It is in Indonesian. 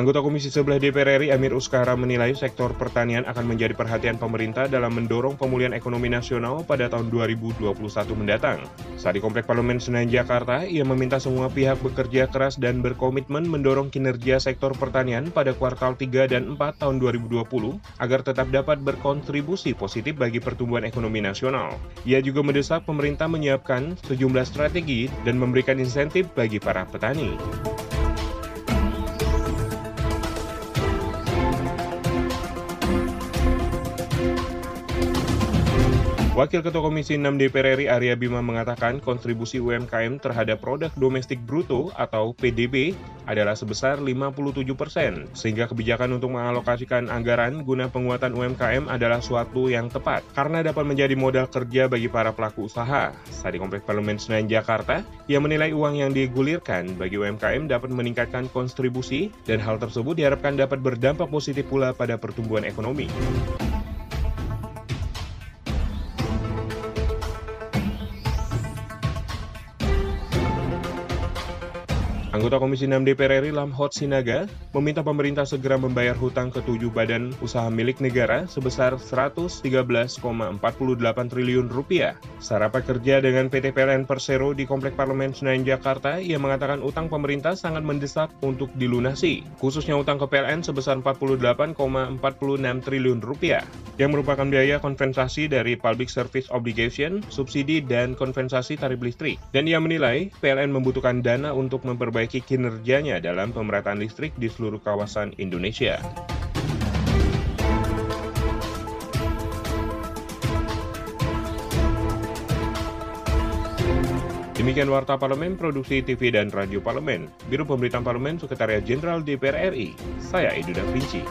Anggota Komisi 11 DPR RI Amir Uskara menilai sektor pertanian akan menjadi perhatian pemerintah dalam mendorong pemulihan ekonomi nasional pada tahun 2021 mendatang. Saat di Komplek Parlemen Senayan Jakarta, ia meminta semua pihak bekerja keras dan berkomitmen mendorong kinerja sektor pertanian pada kuartal 3 dan 4 tahun 2020 agar tetap dapat berkontribusi positif bagi pertumbuhan ekonomi nasional. Ia juga mendesak pemerintah menyiapkan sejumlah strategi dan memberikan insentif bagi para petani. Wakil Ketua Komisi 6 DPR RI Arya Bima mengatakan kontribusi UMKM terhadap produk domestik bruto atau PDB adalah sebesar 57 persen, sehingga kebijakan untuk mengalokasikan anggaran guna penguatan UMKM adalah suatu yang tepat, karena dapat menjadi modal kerja bagi para pelaku usaha. Saat di Kompleks Parlemen Senayan Jakarta, ia menilai uang yang digulirkan bagi UMKM dapat meningkatkan kontribusi, dan hal tersebut diharapkan dapat berdampak positif pula pada pertumbuhan ekonomi. Anggota Komisi 6 DPR RI Lamhot Sinaga meminta pemerintah segera membayar hutang ke tujuh badan usaha milik negara sebesar 113,48 triliun rupiah. Sarapat kerja dengan PT PLN Persero di Komplek Parlemen Senayan Jakarta, ia mengatakan utang pemerintah sangat mendesak untuk dilunasi, khususnya utang ke PLN sebesar 48,46 triliun rupiah, yang merupakan biaya kompensasi dari Public Service Obligation, subsidi, dan kompensasi tarif listrik. Dan ia menilai PLN membutuhkan dana untuk memperbaiki memperbaiki kinerjanya dalam pemerataan listrik di seluruh kawasan Indonesia. Demikian Warta Parlemen, Produksi TV dan Radio Parlemen, Biro Pemberitaan Parlemen, Sekretariat Jenderal DPR RI. Saya Edu Da Vinci.